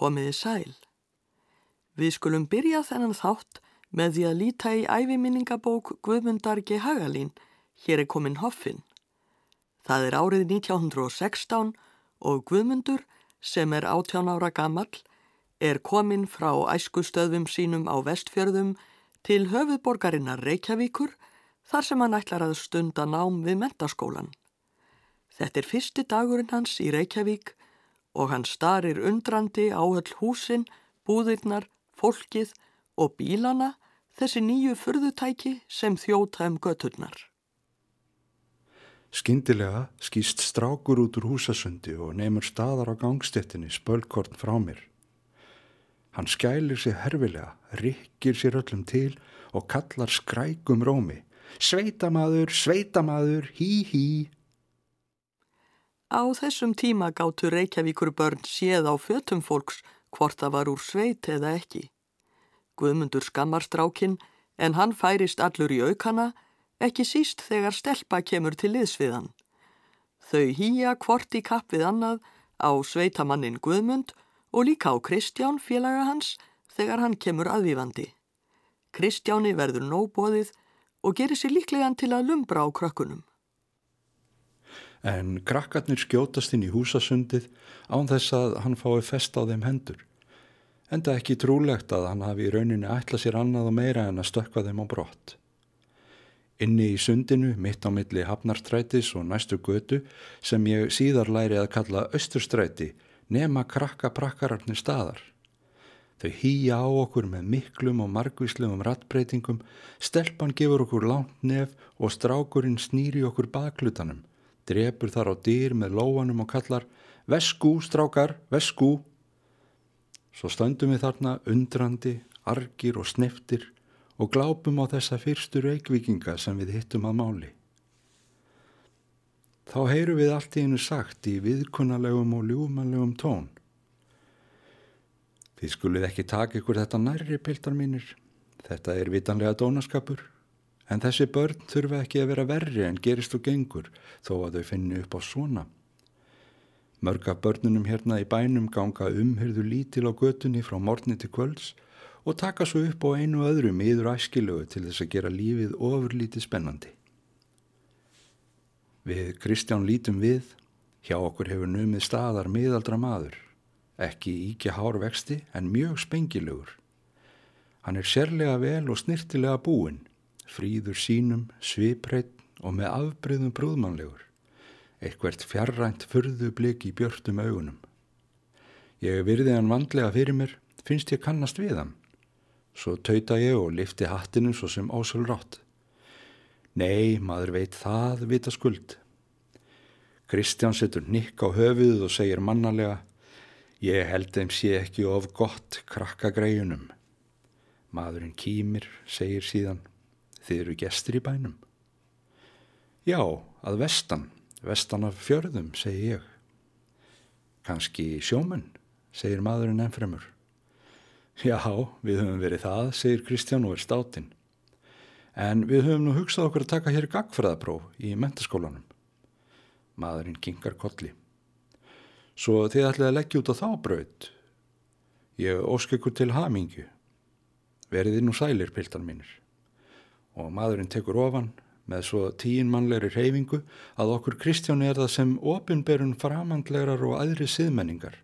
Komiði sæl. Við skulum byrja þennan þátt með því að líta í æfiminningabók Guðmundar G. Hagalín, hér er komin Hoffin. Það er árið 1916 og Guðmundur, sem er 18 ára gammal, er komin frá æskustöðum sínum á vestfjörðum til höfuðborgarinnar Reykjavíkur þar sem hann ætlar að stunda nám við mentaskólan. Þetta er fyrsti dagurinn hans í Reykjavík og hann starir undrandi á öll húsin, búðirnar, fólkið og bílana þessi nýju fyrðutæki sem þjóta um göturnar. Skyndilega skýst strákur út úr húsasundi og neymur staðar á gangstéttinni spölkorn frá mér. Hann skælir sig herfilega, rikkir sér öllum til og kallar skrækum rómi. Sveitamaður, sveitamaður, hí hí. Á þessum tíma gáttu Reykjavíkur börn séð á fötum fólks hvort það var úr sveit eða ekki. Guðmundur skammar strákin en hann færist allur í aukana, ekki síst þegar stelpa kemur til liðsviðan. Þau hýja hvort í kapp við annað á sveitamannin Guðmund og líka á Kristján félaga hans þegar hann kemur aðvífandi. Kristjáni verður nóbóðið og gerir sér líklegan til að lumbra á krökkunum. En krakkarnir skjótast inn í húsasundið án þess að hann fái fest á þeim hendur. Enda ekki trúlegt að hann hafi í rauninni ætla sér annað og meira en að stökka þeim á brott. Inni í sundinu, mitt á milli hafnarstrætis og næstu götu sem ég síðar læri að kalla austurstræti nema krakka prakkararnir staðar. Þau hýja á okkur með miklum og margvíslegum rattbreytingum, stelpan gefur okkur langt nef og strákurinn snýri okkur baklutanum, drefur þar á dyr með lóanum og kallar Veskú, strákar, veskú. Svo stöndum við þarna undrandi, argir og sneftir og glápum á þessa fyrstu reikvikinga sem við hittum að máli. Þá heyru við allt í einu sagt í viðkunnalegum og ljúmanlegum tón. Þið skulið ekki taka ykkur þetta nærri, piltar mínir. Þetta er vitanlega dónaskapur. En þessi börn þurfa ekki að vera verri en gerist og gengur þó að þau finni upp á svona. Mörga börnunum hérna í bænum ganga umhyrðu lítil á götunni frá morni til kvölds og taka svo upp á einu öðru miður æskilögu til þess að gera lífið ofurlítið spennandi. Við Kristján lítum við, hjá okkur hefur numið staðar miðaldra maður, ekki íkja hár vexti en mjög spengilegur. Hann er sérlega vel og snirtilega búinn, fríður sínum, svipreitt og með afbreyðum brúðmannlegur, eitthvert fjarrænt fyrðu blik í björtum augunum. Ég virði hann vandlega fyrir mér, finnst ég kannast við hann. Svo tauta ég og lifti hattinu svo sem ósölrátt. Nei, maður veit það vita skuld. Kristján setur nikk á höfuð og segir mannalega Ég held þeim sé ekki of gott krakka greiunum. Maðurinn kýmir, segir síðan Þið eru gestur í bænum. Já, að vestan, vestan af fjörðum, segi ég. Kanski sjómun, segir maðurinn ennfremur. Já, við höfum verið það, segir Kristján og er státinn. En við höfum nú hugsað okkur að taka hér gagfræðapróf í mentaskólanum. Maðurinn kingar kolli. Svo þið ætlaði að leggja út á þá braut. Ég ósk ykkur til hamingju. Veriði nú sælir, piltan mínir. Og maðurinn tekur ofan með svo tíin mannlegri reyfingu að okkur Kristjáni er það sem opinberun framandlegar og aðri siðmenningar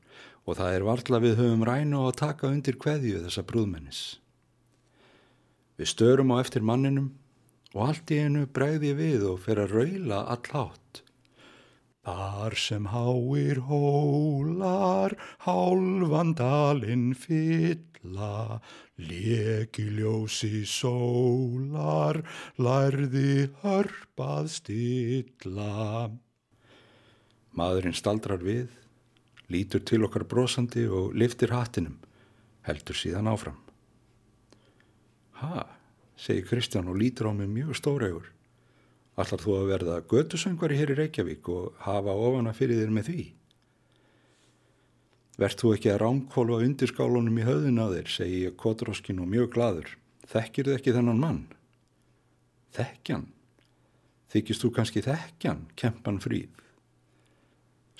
og það er varla við höfum rænu að taka undir kveðju þessa brúðmennis. Við störum á eftir manninum og allt í einu bregði við og fer að raula allátt. Þar sem háir hólar, hálfandalinn fylla, lekiljósi sólar, lærði hörpað stilla. Maðurinn staldrar við, lítur til okkar brosandi og liftir hattinum, heldur síðan áfram. Ha, segir Kristján og lítur á mig mjög stóregur. Allar þú að verða götusöngvari hér í Reykjavík og hafa ofana fyrir þér með því? Verð þú ekki að rámkólfa undirskálunum í höðun á þér, segi ég kotróskin og mjög gladur. Þekkir þið ekki þennan mann? Þekkjan? Þykist þú kannski þekkjan, kempan fríð?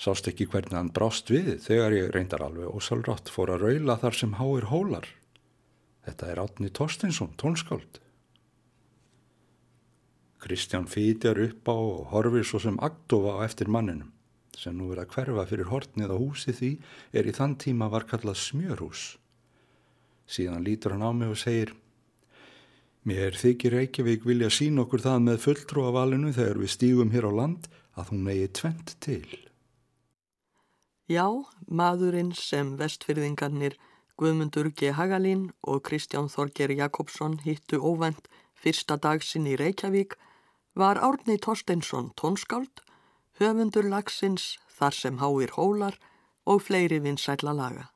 Sást ekki hvernig hann brást við þegar ég reyndar alveg ósalrátt fór að raula þar sem háir hólar. Þetta er Átni Torstinsson, tónskáld. Kristján fýtjar upp á og horfir svo sem agdofa á eftir manninum sem nú er að hverfa fyrir hortnið á húsi því er í þann tíma var kallað smjörhús. Síðan lítur hann á mig og segir Mér þykir Reykjavík vilja sín okkur það með fulltrú af valinu þegar við stígum hér á land að hún eigi tvent til. Já, maðurinn sem vestfyrðingarnir Guðmundur G. Hagalín og Kristján Þorger Jakobsson hittu óvend fyrsta dagsinn í Reykjavík var Árni Torsteinsson tónskáld, höfundur lagsins þar sem háir hólar og fleiri vinsætla laga.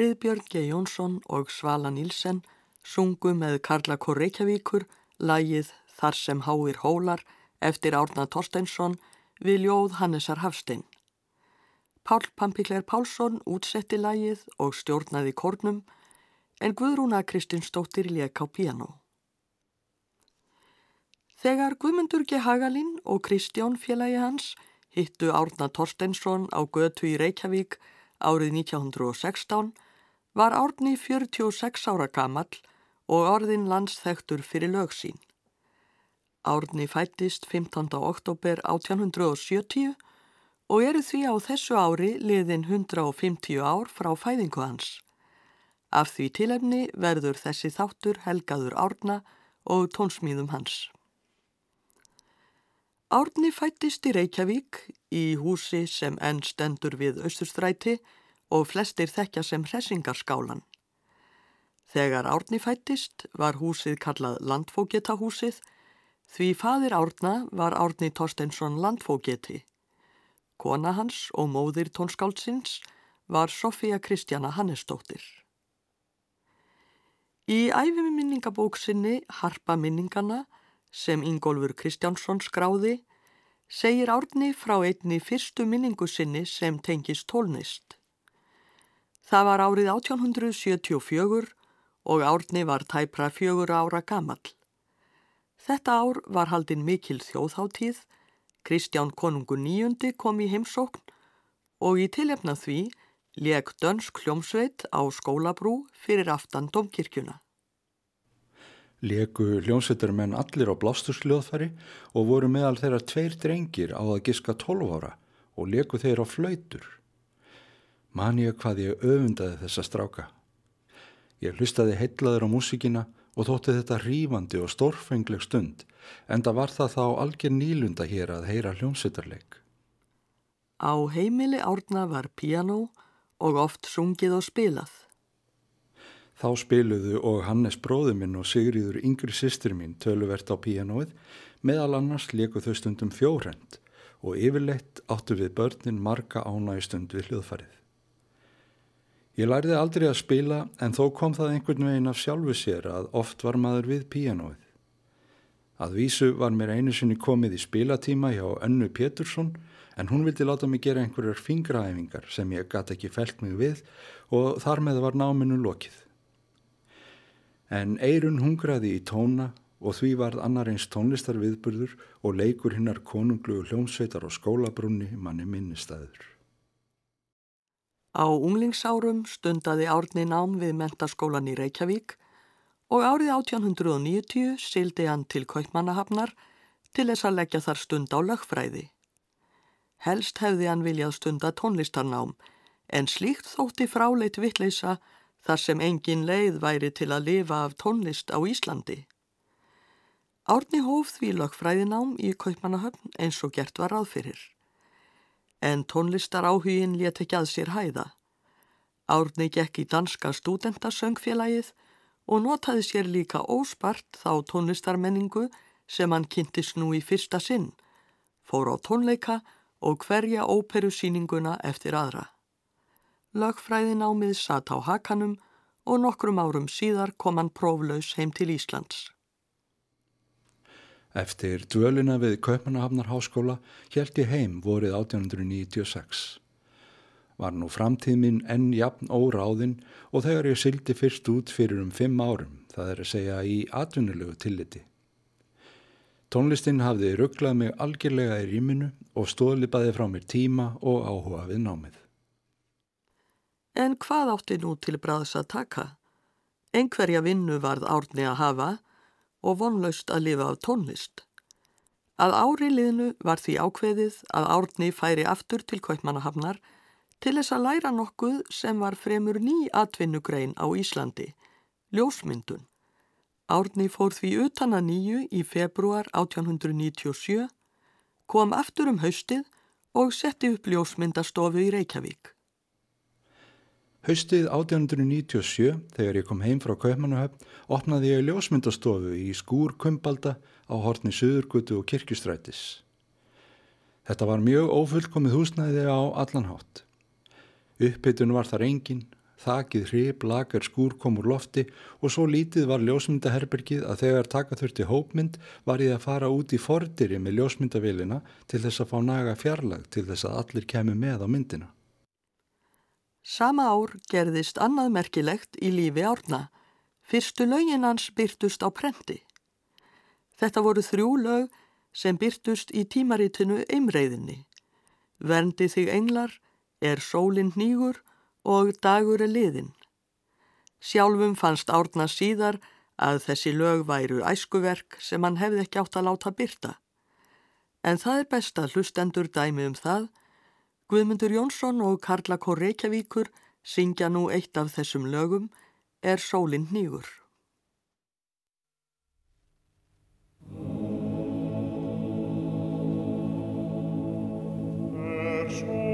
Friðbjörn G. Jónsson og Svala Nílsen sungu með Karla K. Reykjavíkur lægið Þar sem háir hólar eftir Árna Torsteinsson við ljóð Hannesar Hafstein. Pál Pampikler Pálsson útsetti lægið og stjórnaði kórnum en Guðrúna Kristinsdóttir lék á piano. Þegar Guðmundur G. Hagalín og Kristján félagi hans hittu Árna Torsteinsson á götu í Reykjavík árið 1916 var Árni 46 ára gamall og orðin landsþektur fyrir lögsín. Árni fættist 15. oktober 1870 og eru því á þessu ári liðin 150 ár frá fæðingu hans. Af því tilefni verður þessi þáttur helgaður Árna og tónsmýðum hans. Árni fættist í Reykjavík í húsi sem enn stendur við Östurstræti og flestir þekkja sem hressingarskálan. Þegar Árni fættist var húsið kallað Landfógetahúsið því fadir Árna var Árni Torstensson Landfógeti. Kona hans og móðir tónskáldsins var Sofía Kristjana Hannesdóttir. Í æfiminningabóksinni Harpa minningana sem Ingólfur Kristjánsson skráði, segir Árni frá einni fyrstu minningu sinni sem tengist tólnist. Það var árið 1874 og Árni var tæpra fjögur ára gamall. Þetta ár var haldinn mikil þjóðháttíð, Kristján konungu nýjundi kom í heimsókn og í tilefna því leg dönsk hljómsveit á skólabrú fyrir aftan domkirkjuna. Leku hljómsveitarmenn allir á blástusljóðfari og voru meðal þeirra tveir drengir á að giska 12 ára og leku þeir á flautur. Man ég hvað ég öfundaði þessa stráka. Ég hlustaði heitlaður á músikina og þótti þetta rífandi og stórfengleg stund en það var það þá algjör nýlunda hér að heyra hljómsveitarleik. Á heimili árna var piano og oft sungið og spilað. Þá spiluðu og Hannes bróðu minn og Sigriður yngri sýstir mín töluvert á píanóið, meðal annars leku þau stundum fjórend og yfirleitt áttu við börnin marga ánægi stund við hljóðfarið. Ég læriði aldrei að spila en þó kom það einhvern veginn af sjálfu sér að oft var maður við píanóið. Að vísu var mér einu sinni komið í spilatíma hjá Önnu Pétursson en hún vildi láta mig gera einhverjar fingraæfingar sem ég gæti ekki felt mig við og þar með var náminu lokið en eirun hungraði í tóna og því varð annar eins tónlistar viðburður og leikur hinnar konunglugu hljómsveitar og skólabrunni manni minnistæður. Á unglingsárum stundaði Árni nám við mentaskólan í Reykjavík og árið 1890 sildi hann til Kaupmannahafnar til þess að leggja þar stund á lögfræði. Helst hefði hann viljað stunda tónlistarnám en slíkt þótti fráleit vittleisa þar sem engin leið væri til að lifa af tónlist á Íslandi. Árni hóf því lögfræðinám í Kaupmannahöfn eins og gert var ráðfyrir. En tónlistar áhugin let ekki að sér hæða. Árni gekk í danska stúdentasöngfélagið og notaði sér líka óspart þá tónlistarmenningu sem hann kynntist nú í fyrsta sinn, fór á tónleika og hverja óperusýninguna eftir aðra. Lögfræðinámið satt á hakanum og nokkrum árum síðar kom hann próflaus heim til Íslands. Eftir dvölina við Kaupmannahafnar háskóla held ég heim vorið 1896. Var nú framtíðminn enn jafn óráðinn og þegar ég syldi fyrst út fyrir um fimm árum, það er að segja í atvinnulegu tilliti. Tónlistinn hafði rugglað mig algjörlega í rýminu og stóðlipaði frá mér tíma og áhuga við námið. En hvað átti nú til bræðs að taka? Engverja vinnu varð árni að hafa og vonlaust að lifa af tónlist. Að áriliðinu var því ákveðið að árni færi aftur til Kaupmannahafnar til þess að læra nokkuð sem var fremur ný atvinnugrein á Íslandi, ljósmyndun. Árni fór því utan að nýju í februar 1897, kom aftur um haustið og setti upp ljósmyndastofu í Reykjavík. Haustið 1897, þegar ég kom heim frá Kaupmannahöfn, opnaði ég ljósmyndastofu í skúr kumbalda á hortni Suðurgutu og Kirkjustrætis. Þetta var mjög ófullkomið húsnæði á allanhátt. Uppbytun var þar engin, þakið hrib, lagar skúr kom úr lofti og svo lítið var ljósmyndaherbergið að þegar taka þurfti hópmynd var ég að fara út í fordiri með ljósmyndavilina til þess að fá naga fjarlag til þess að allir kemi með á myndina. Sama ár gerðist annað merkilegt í lífi árna. Fyrstu lögin hans byrtust á prenti. Þetta voru þrjú lög sem byrtust í tímaritinu Eimreiðinni. Verndi þig englar, er sólinn nýgur og dagur er liðinn. Sjálfum fannst árna síðar að þessi lög væru æskuverk sem hann hefði ekki átt að láta byrta. En það er best að hlustendur dæmi um það Guðmundur Jónsson og Karla Kór Reykjavíkur syngja nú eitt af þessum lögum Er sólinn nýgur. Er sólinn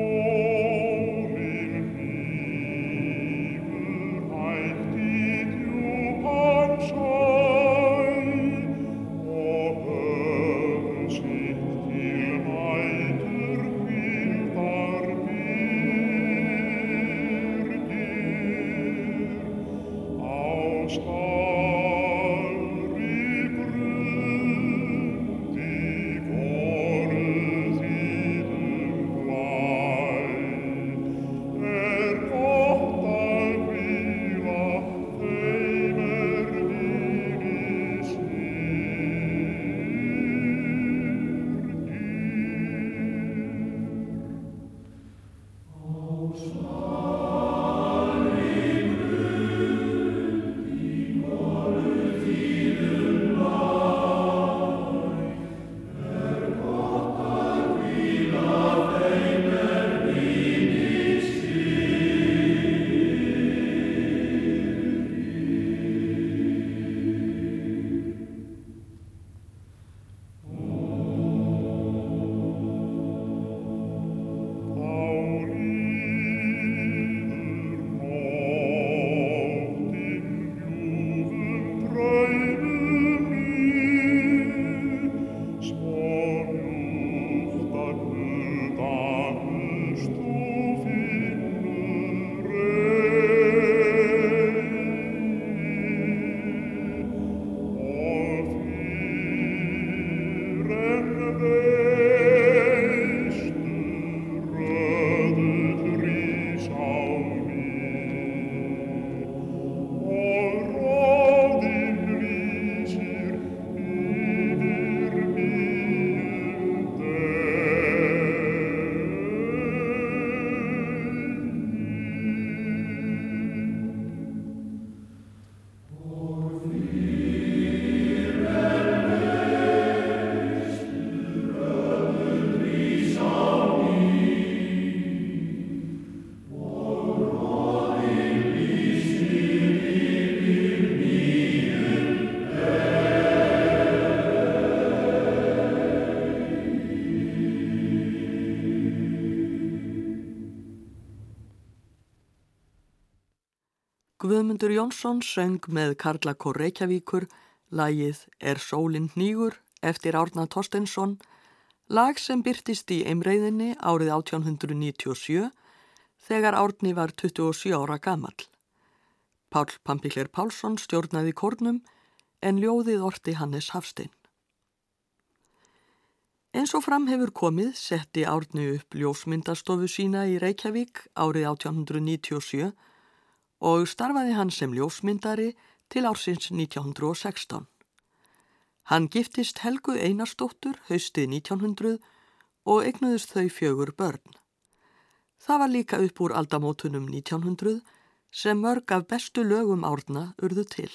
Guðmundur Jónsson söng með Karla Kór Reykjavíkur lagið Er sólinn nýgur eftir Árna Torstensson, lag sem byrtist í einreiðinni árið 1897 þegar Árni var 27 ára gamall. Pál Pampikler Pálsson stjórnaði kórnum en ljóðið orti Hannes Hafstein. Eins og fram hefur komið setti Árni upp ljósmyndastofu sína í Reykjavík árið 1897 og starfaði hann sem ljósmyndari til ársins 1916. Hann giftist Helgu Einarstóttur haustið 1900 og egnuðist þau fjögur börn. Það var líka upp úr aldamótunum 1900 sem mörg af bestu lögum árna urðu til.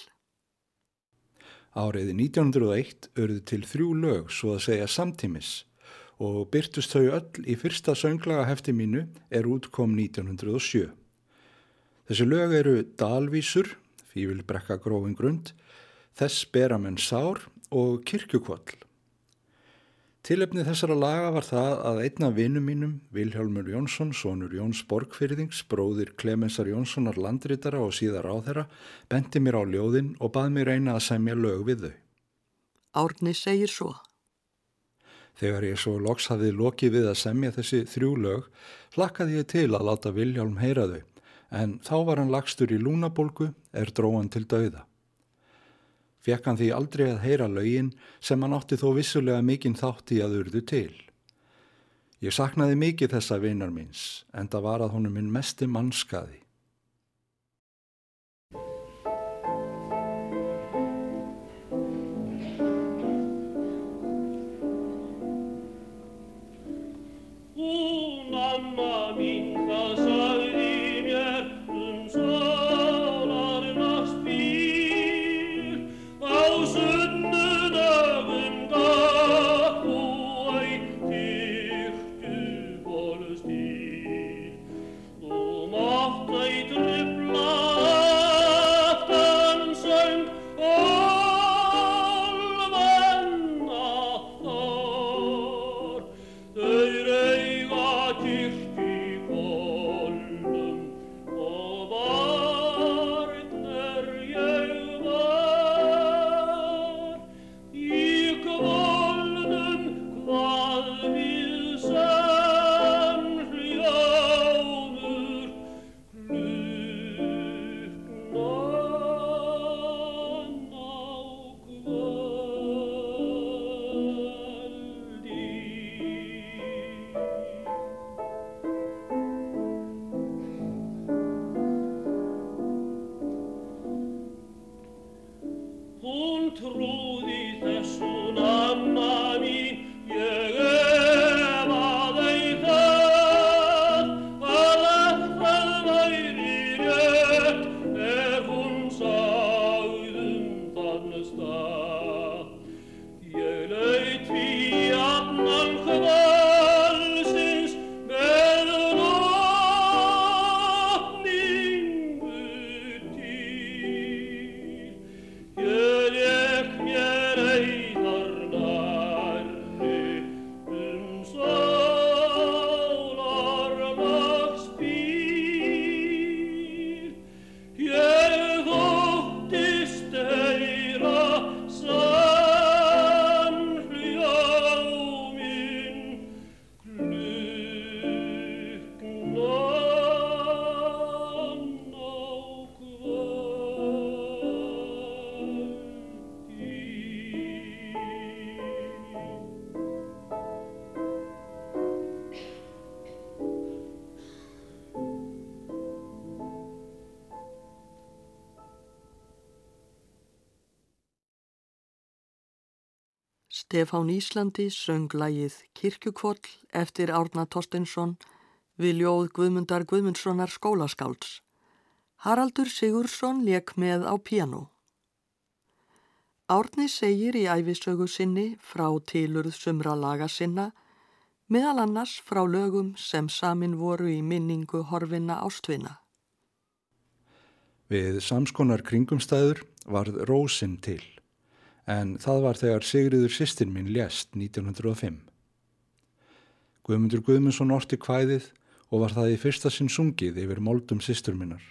Árið 1901 örðu til þrjú lög svo að segja samtímis og byrtust þau öll í fyrsta sönglaga hefti mínu er útkom 1907. Þessi lög eru Dalvísur, Fívilbrekka grófin grund, Þess beramenn sár og Kirkjukvall. Tilefnið þessara laga var það að einna vinum mínum, Vilhjálmur Jónsson, sonur Jóns Borgfyrðings, bróðir Klemensar Jónssonar landritara og síðar á þeirra, benti mér á ljóðin og bað mér reyna að semja lög við þau. Árni segir svo. Þegar ég svo loks hafið lokið við að semja þessi þrjú lög, hlakkaði ég til að láta Vilhjálm heyra þau, en þá var hann lagstur í lúnabolgu, er dróan til dauða. Fekk hann því aldrei að heyra lögin sem hann átti þó vissulega mikinn þátt í að urðu til. Ég saknaði mikið þessa vinar míns en það var að honum minn mesti mannskaði. Stefán Íslandi söng lagið Kirkjukvoll eftir Árna Torstensson við ljóð Guðmundar Guðmundssonar skólaskálds. Haraldur Sigursson leik með á piano. Árni segir í æfisögu sinni frá tilurð sumra laga sinna, meðal annars frá lögum sem samin voru í minningu horfinna ástvinna. Við samskonar kringumstæður varð Rósin til, en það var þegar Sigriður sýstin minn lést 1905. Guðmundur Guðmundsson orti kvæðið og var það í fyrsta sinn sungið yfir moldum sýstur minnar.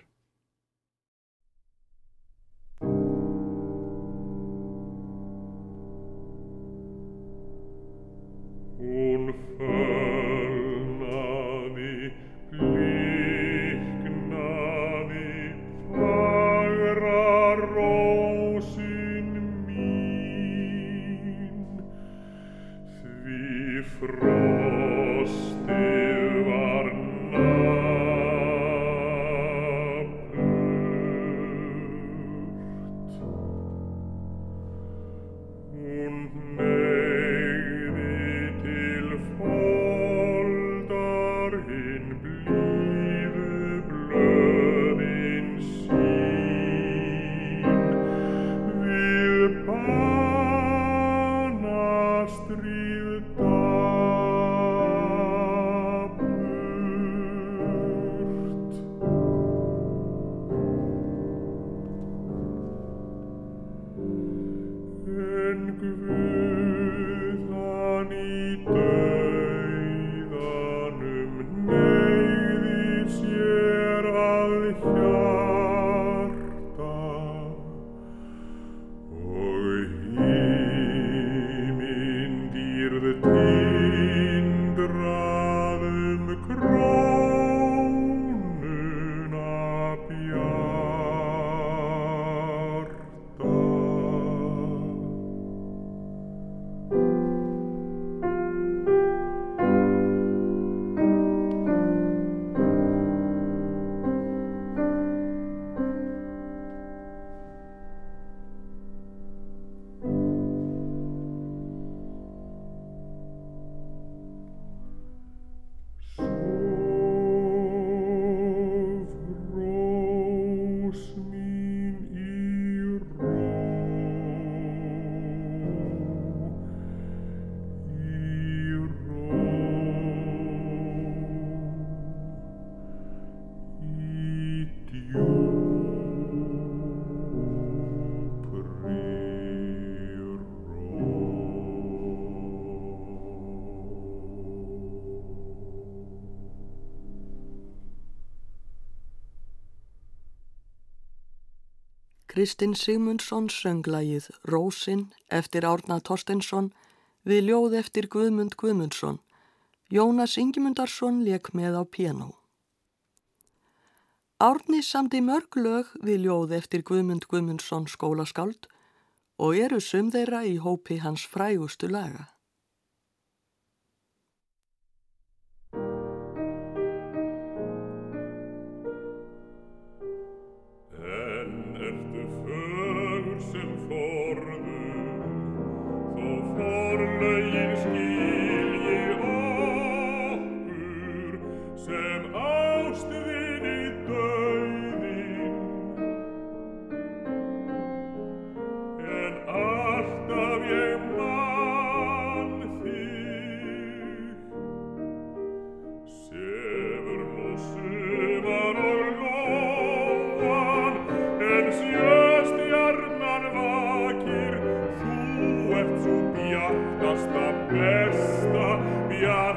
Kristinn Sigmundsson sönglægið Rósin eftir Árna Torstensson við ljóð eftir Guðmund Guðmundsson. Jónas Ingimundarsson leik með á piano. Árni samdi mörg lög við ljóð eftir Guðmund Guðmundsson skólaskáld og eru sum þeirra í hópi hans frægustu laga.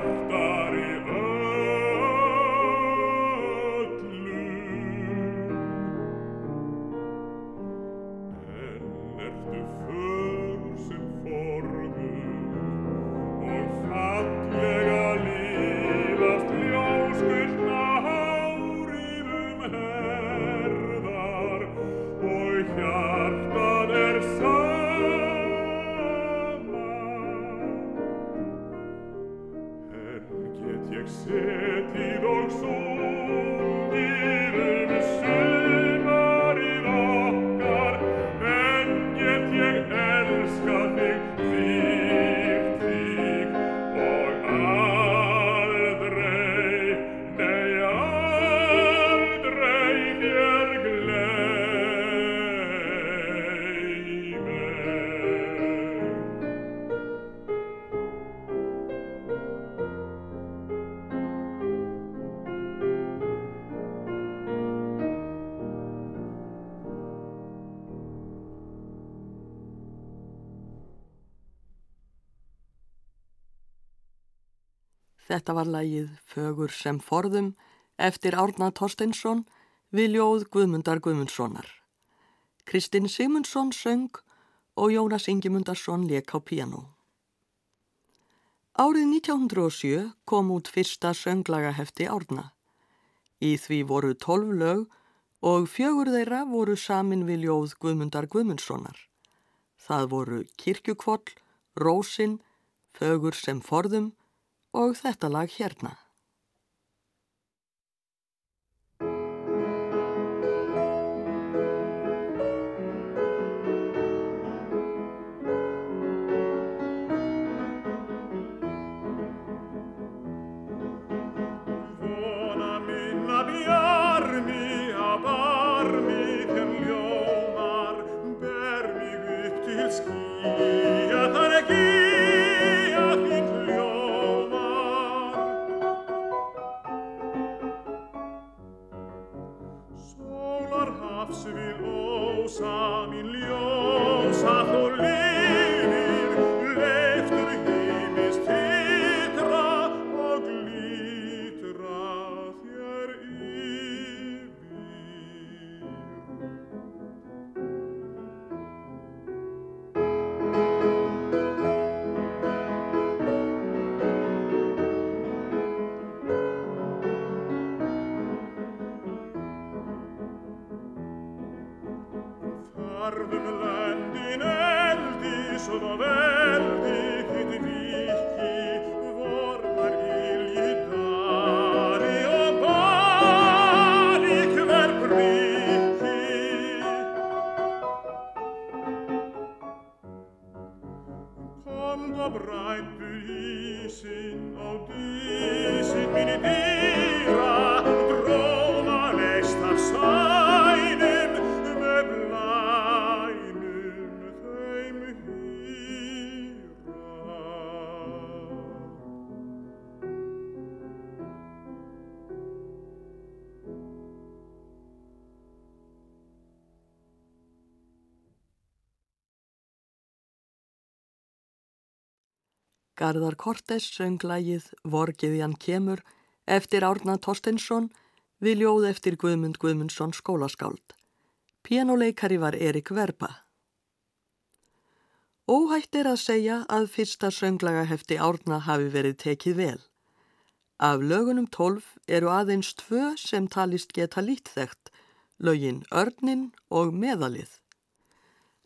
Oh, Þetta var lagið Fögur sem forðum eftir Árna Torsteinsson við ljóð Guðmundar Guðmundssonar. Kristinn Sigmundsson söng og Jónas Ingimundarsson leik á piano. Árið 1907 kom út fyrsta sönglagahefti Árna. Í því voru tolv lög og fjögur þeirra voru samin við ljóð Guðmundar Guðmundssonar. Það voru Kirkjukvoll, Rósin, Fögur sem forðum og þetta lag hérna. Komd og brættu ísinn Garðar Kortes söng lagið Vorgiðjan kemur eftir Árna Torstensson við ljóð eftir Guðmund Guðmundsson skólaskáld. Pianoleikari var Erik Verba. Óhætt er að segja að fyrsta sönglagahefti Árna hafi verið tekið vel. Af lögunum tólf eru aðeins tvö sem talist geta lítþekkt, lögin Örnin og Meðalið.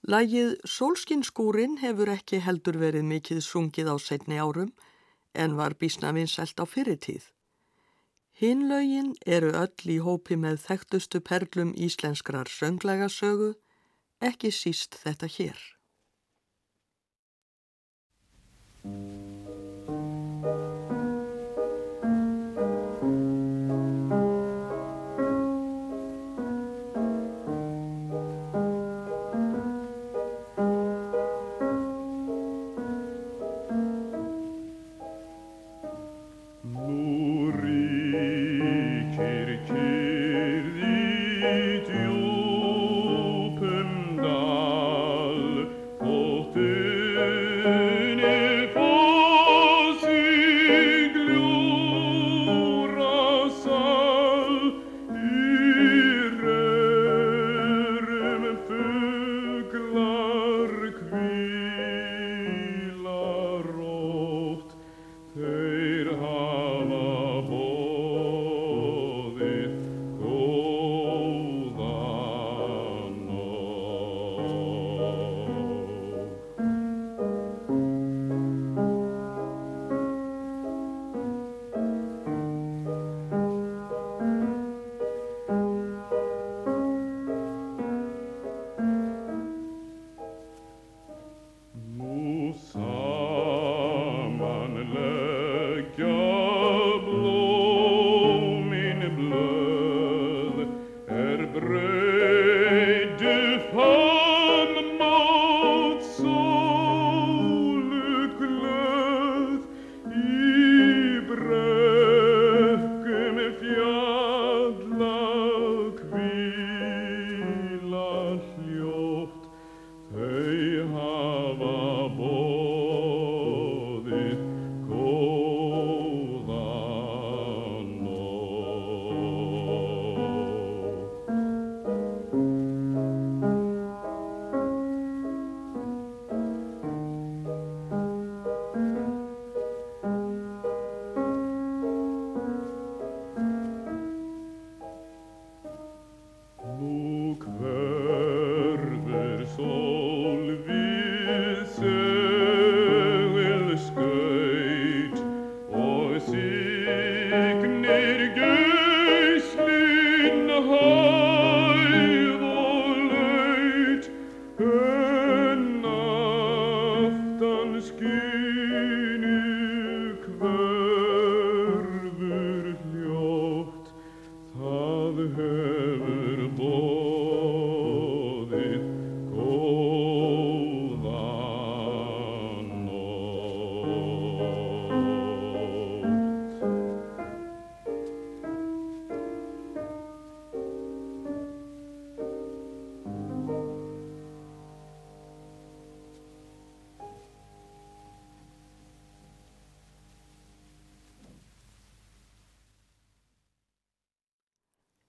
Lægið Sólskinskúrin hefur ekki heldur verið mikið sungið á setni árum en var bísna vinsælt á fyrirtíð. Hinn lögin eru öll í hópi með þekktustu perlum íslenskrar sönglagasögu, ekki síst þetta hér.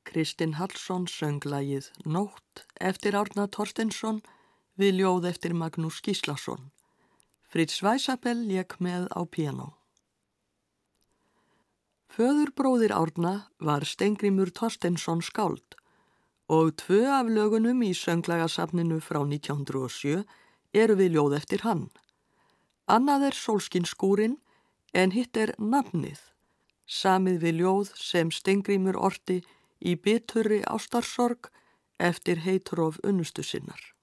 Kristinn Hallsson söng lagið Nótt eftir Árna Torstensson við ljóð eftir Magnús Gíslason. Fritz Weisabell lék með á piano. Föðurbróðir Árna var Stengrimur Torstensson skáld og tvö af lögunum í sönglagasafninu frá 1907 eru við ljóð eftir hann. Annað er Solskinskúrin en hitt er Nafnið, samið við ljóð sem Stengrimur orti í biturri ástarsorg eftir heitróf unnustu sinnar.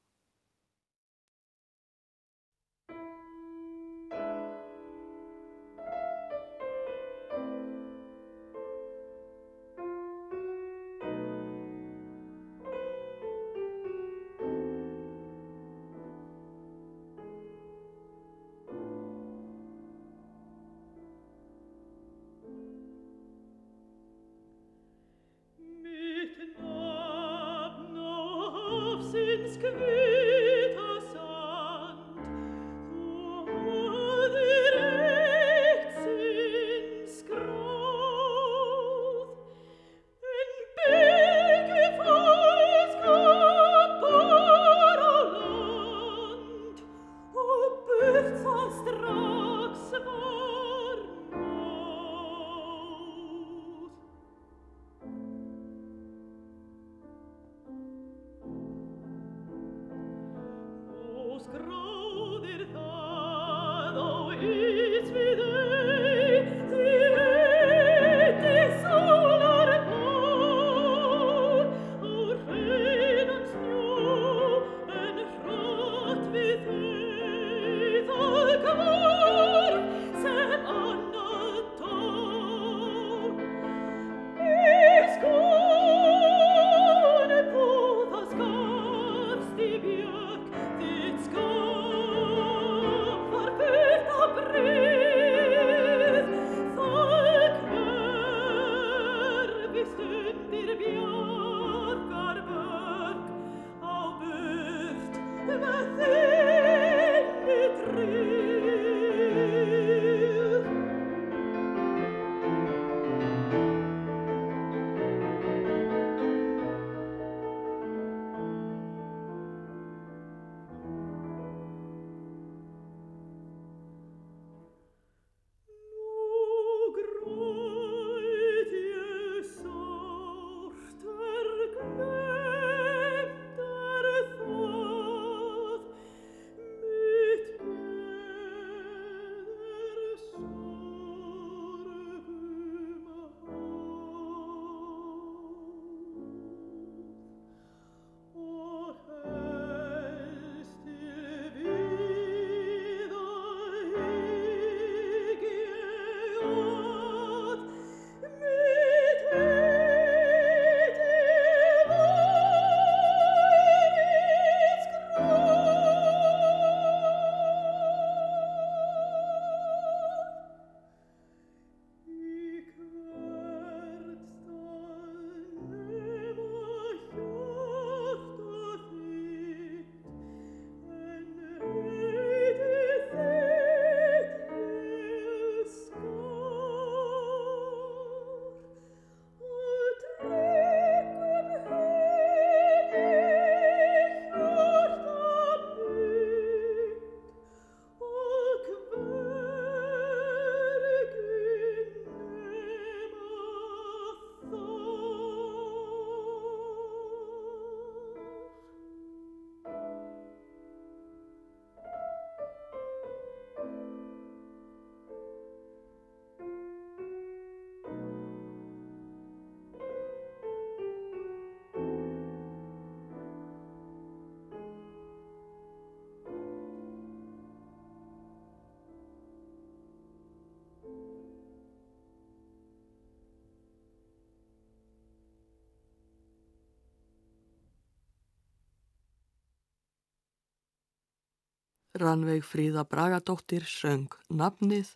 Rannveig Fríða Bragadóttir söng Nafnið,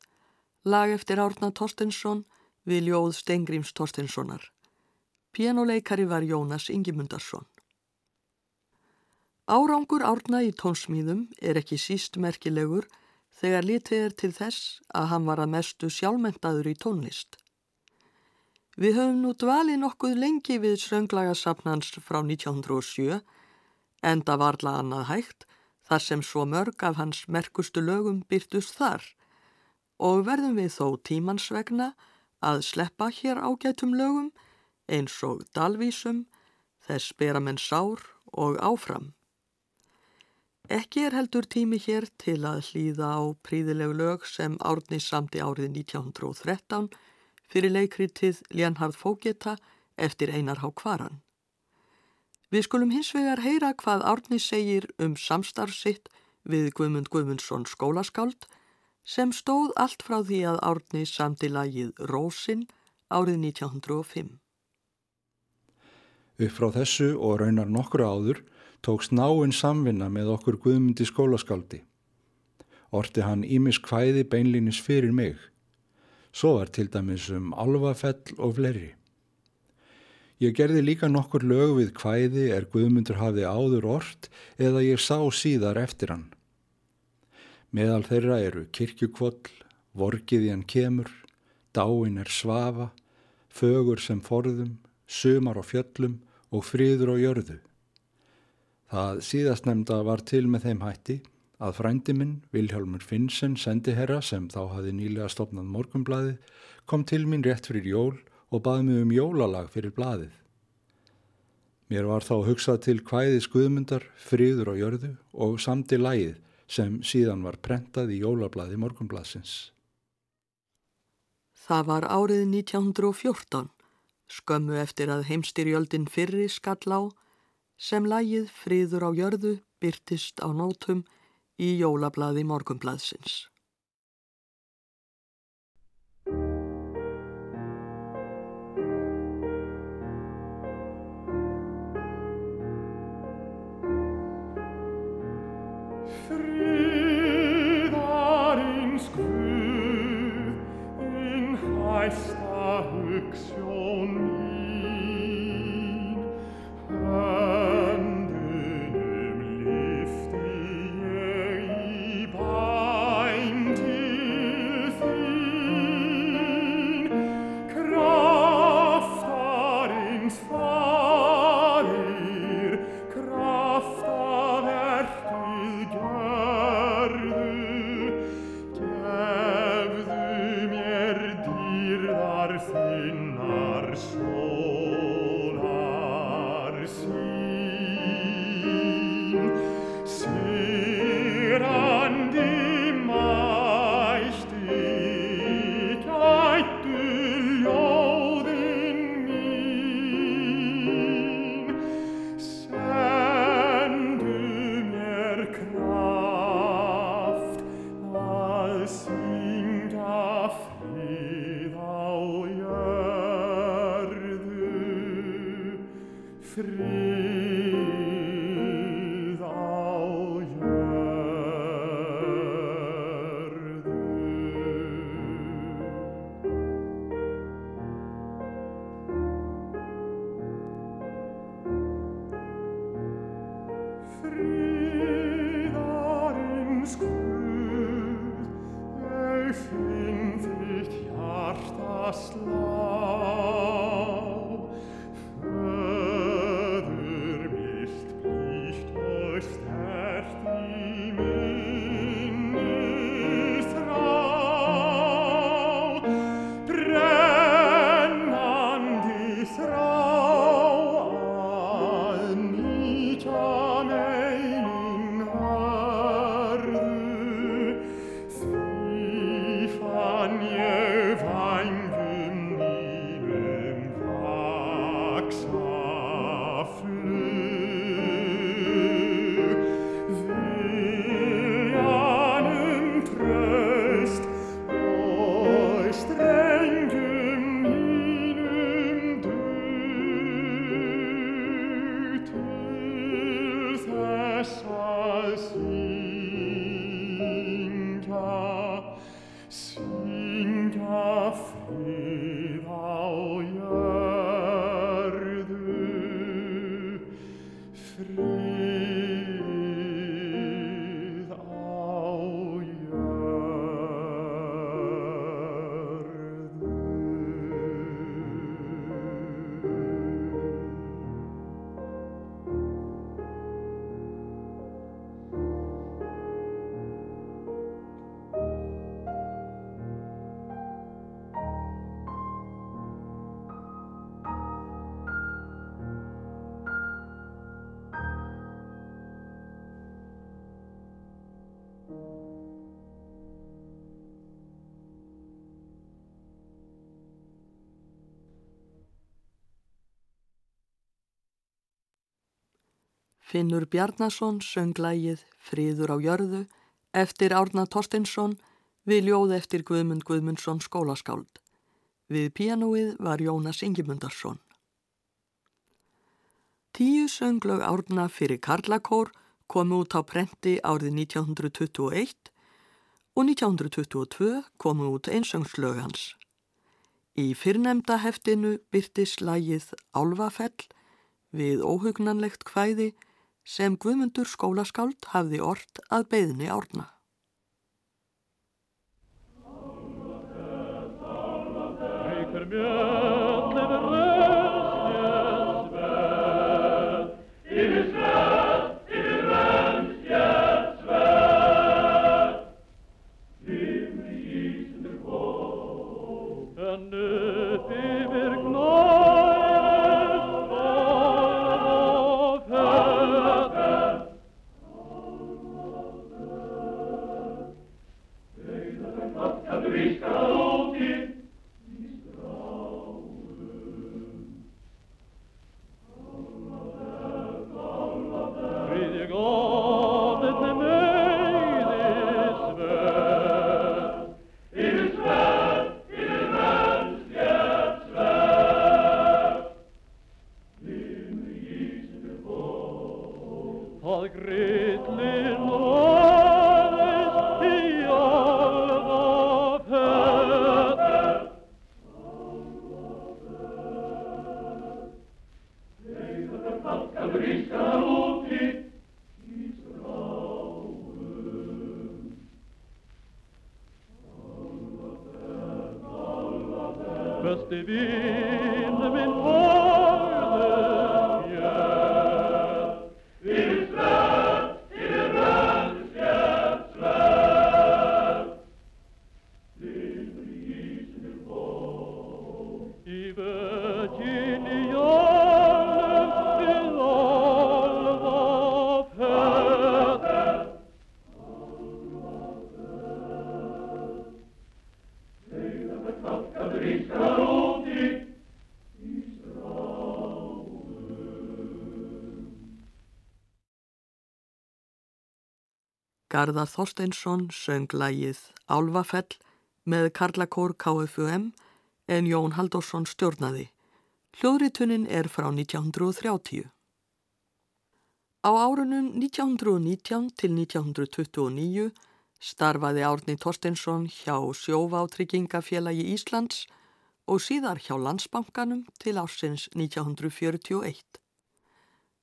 lag eftir Árna Torstensson við ljóð Stengrims Torstenssonar. Pianoleikari var Jónas Ingimundarsson. Árangur Árna í tónsmíðum er ekki síst merkilegur þegar litið er til þess að hann var að mestu sjálfmentaður í tónlist. Við höfum nú dvalið nokkuð lengi við sönglagasafnans frá 1907, enda varla annað hægt, þar sem svo mörg af hans merkustu lögum byrtust þar og verðum við þó tímansvegna að sleppa hér ágætum lögum eins og dalvísum, þess bera menn sár og áfram. Ekki er heldur tími hér til að hlýða á príðilegu lög sem árni samti árið 1913 fyrir leikritið Ljanharð Fógeta eftir Einar Há Kvaran. Við skulum hins vegar heyra hvað árni segir um samstarfsitt við Guðmund Guðmundsson skólaskáld sem stóð allt frá því að árni samti lagið Rósin árið 1905. Upp frá þessu og raunar nokkru áður tókst náinn samvinna með okkur Guðmundi skólaskáldi. Orti hann ímis kvæði beinlinis fyrir mig. Svo var til dæmis um alvafell og fleiri. Ég gerði líka nokkur lög við kvæði er Guðmundur hafði áður ort eða ég sá síðar eftir hann. Meðal þeirra eru kirkjukvoll, vorgiðjan kemur, dáin er svafa, fögur sem forðum, sumar á fjöllum og fríður á jörðu. Það síðastnemda var til með þeim hætti að frændi minn, Vilhjálmur Finnsen, sendiherra sem þá hafi nýlega stopnað morgumblaðið, kom til mín rétt fyrir jól og baði mig um jólalag fyrir blaðið. Mér var þá hugsað til hvæði skuðmundar, fríður á jörðu og samti lagið sem síðan var prentað í jólablaði morgumblaðsins. Það var árið 1914, skömmu eftir að heimstyrjöldin fyrri skall á, sem lagið Friður á jörðu byrtist á nótum í jólablaði morgumblaðsins. Finnur Bjarnason söng lægið Friður á jörðu eftir Árna Torstinsson við ljóð eftir Guðmund Guðmundsson skólaskáld. Við píanóið var Jónas Ingimundarsson. Tíu sönglög Árna fyrir Karlakór komu út á prenti árið 1921 og 1922 komu út einsöngslög hans. Í fyrrnemda heftinu byrtis lægið Álvafell við óhugnanlegt hvæði sem Guðmundur skólaskáld hafði ort að beðni árna. Reykur Garðar Þorsteinsson söng lægið Álvafell með Karlakór KFUM en Jón Halldórsson stjórnaði. Hljóðritunin er frá 1930. Á árunum 1919 til 1929 starfaði Árni Þorsteinsson hjá Sjóváttryggingafélagi Íslands og síðar hjá Landsbankanum til ársins 1941.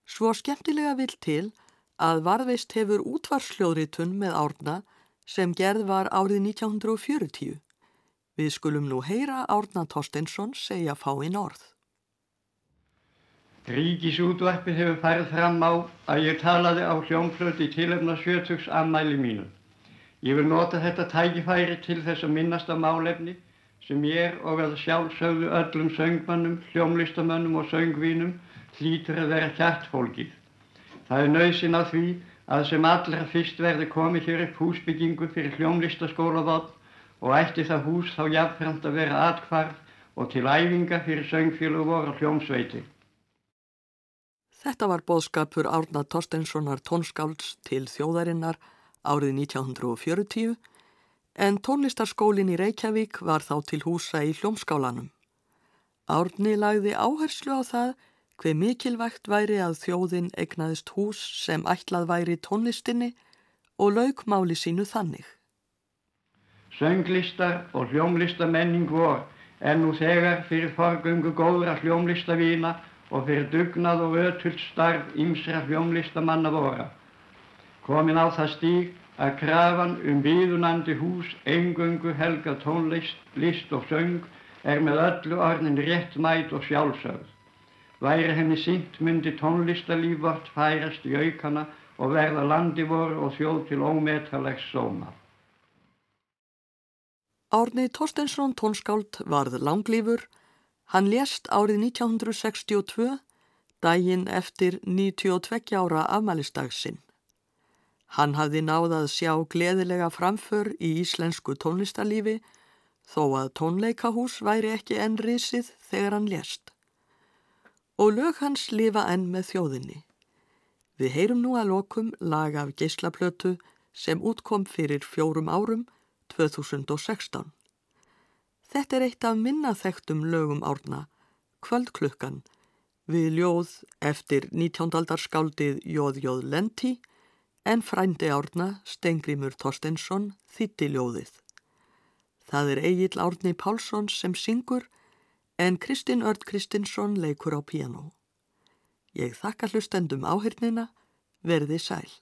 Svo skemmtilega vil til að varðveist hefur útvarsljóðritun með árna sem gerð var árið 1940. Við skulum nú heyra Árna Torstensson segja fáinn orð. Ríkisútvarpið hefur færð fram á að ég talaði á hljómflöt í tilefna sjötugs ammæli mínu. Ég vil nota þetta tækifæri til þess að minnast á málefni sem ég og að sjálfsögðu öllum söngmannum, hljómlistamönnum og söngvínum hlýtur að vera hjartfólkið. Það er nöðsinn á því að sem allra fyrst verði komið hér upp húsbyggingu fyrir hljómlistaskólavotn og ætti það hús þá jafnframt að vera atkvarf og til æfinga fyrir söngfélug voru hljómsveiti. Þetta var bóðskapur Árna Torstenssonar tónskálds til þjóðarinnar árið 1940 en tónlistarskólin í Reykjavík var þá til húsa í hljómskálanum. Árni lagði áherslu á það hver mikilvægt væri að þjóðin egnaðist hús sem ætlað væri tónlistinni og laukmáli sínu þannig. Sönglistar og hljómlistamenning vor er nú þegar fyrir forgöngu góðra hljómlistavína og fyrir dugnað og ötult starf ymsra hljómlistamanna vora. Komin á það stíg að krafan um viðunandi hús eingöngu helga tónlist, list og söng er með öllu orðin réttmæt og sjálfsögð. Væri henni sínt myndi tónlistalíf vort færast í aukana og verða landi voru og þjóð til ómetalegs sóma. Árni Torstensson tónskáld varð langlífur. Hann lést árið 1962, daginn eftir 92 ára afmælistagsinn. Hann hafði náðað sjá gleðilega framför í íslensku tónlistarlífi þó að tónleikahús væri ekki enn risið þegar hann lést. Og lög hans lifa enn með þjóðinni. Við heyrum nú að lokum lag af geislaplötu sem útkom fyrir fjórum árum 2016. Þetta er eitt af minnaþektum lögum árna, Kvöldklukkan, við ljóð eftir 19. aldarskáldið Jóð Jóð Lenti en frændi árna Stengrimur Þorstensson þýtti ljóðið. Það er Egil Árni Pálsson sem syngur en Kristinn Örd Kristinsson leikur á piano. Ég þakka hlustendum áhyrnina, verði sæl.